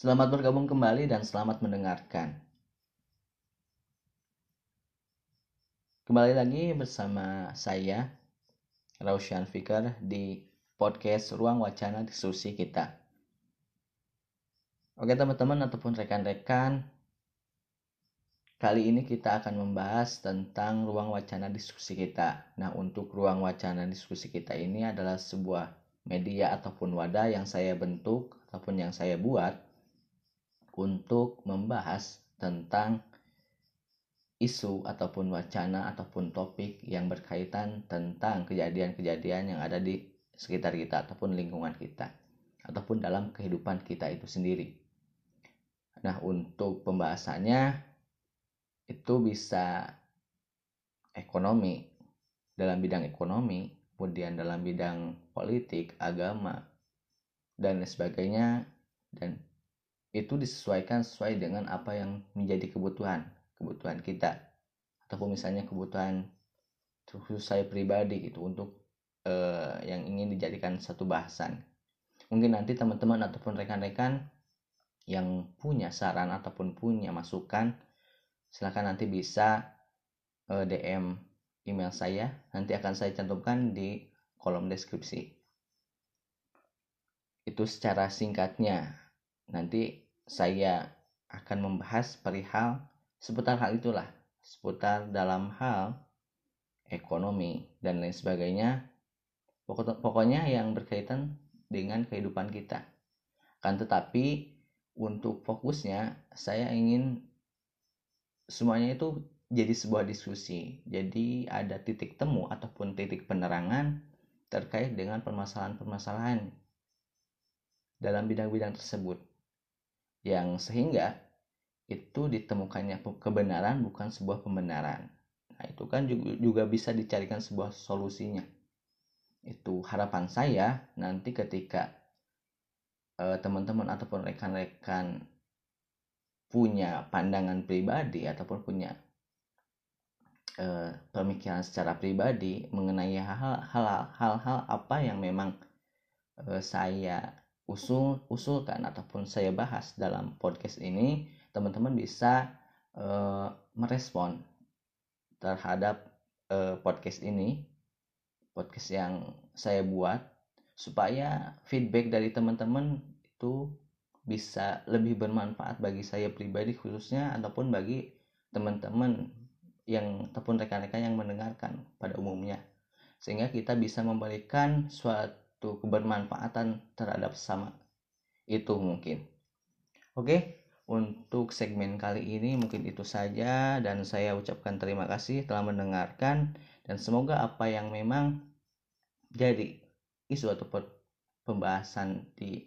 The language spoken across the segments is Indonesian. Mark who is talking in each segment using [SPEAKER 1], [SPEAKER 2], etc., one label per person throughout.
[SPEAKER 1] Selamat bergabung kembali dan selamat mendengarkan. Kembali lagi bersama saya, Raushan Fikar, di podcast Ruang Wacana Diskusi kita. Oke teman-teman ataupun rekan-rekan, kali ini kita akan membahas tentang ruang wacana diskusi kita. Nah untuk ruang wacana diskusi kita ini adalah sebuah media ataupun wadah yang saya bentuk ataupun yang saya buat untuk membahas tentang isu ataupun wacana ataupun topik yang berkaitan tentang kejadian-kejadian yang ada di sekitar kita ataupun lingkungan kita ataupun dalam kehidupan kita itu sendiri. Nah, untuk pembahasannya itu bisa ekonomi dalam bidang ekonomi, kemudian dalam bidang politik, agama dan sebagainya dan itu disesuaikan sesuai dengan apa yang menjadi kebutuhan kebutuhan kita. Ataupun misalnya kebutuhan khusus saya pribadi itu untuk uh, yang ingin dijadikan satu bahasan. Mungkin nanti teman-teman ataupun rekan-rekan yang punya saran ataupun punya masukan silahkan nanti bisa eh, DM email saya. Nanti akan saya cantumkan di kolom deskripsi. Itu secara singkatnya Nanti saya akan membahas perihal seputar hal itulah, seputar dalam hal ekonomi dan lain sebagainya. Pokoknya yang berkaitan dengan kehidupan kita. Kan tetapi untuk fokusnya saya ingin semuanya itu jadi sebuah diskusi. Jadi ada titik temu ataupun titik penerangan terkait dengan permasalahan-permasalahan dalam bidang-bidang tersebut yang sehingga itu ditemukannya kebenaran bukan sebuah pembenaran. Nah, itu kan juga, bisa dicarikan sebuah solusinya. Itu harapan saya nanti ketika eh, teman-teman uh, ataupun rekan-rekan punya pandangan pribadi ataupun punya uh, pemikiran secara pribadi mengenai hal-hal apa yang memang uh, saya usul usulkan ataupun saya bahas dalam podcast ini teman-teman bisa uh, merespon terhadap uh, podcast ini podcast yang saya buat supaya feedback dari teman-teman itu bisa lebih bermanfaat bagi saya pribadi khususnya ataupun bagi teman-teman yang ataupun rekan-rekan yang mendengarkan pada umumnya. Sehingga kita bisa memberikan suatu itu kebermanfaatan terhadap sama. Itu mungkin. Oke untuk segmen kali ini mungkin itu saja dan saya ucapkan terima kasih telah mendengarkan dan semoga apa yang memang jadi isu atau pembahasan di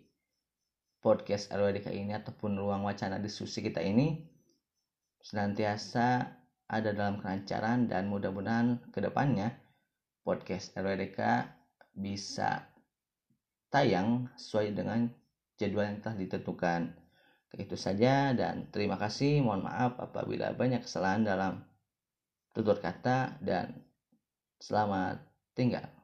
[SPEAKER 1] podcast RWDK ini ataupun ruang wacana diskusi kita ini senantiasa ada dalam kelancaran dan mudah-mudahan ke depannya podcast RWDK bisa tayang sesuai dengan jadwal yang telah ditentukan. Itu saja dan terima kasih. Mohon maaf apabila banyak kesalahan dalam tutur kata dan selamat tinggal.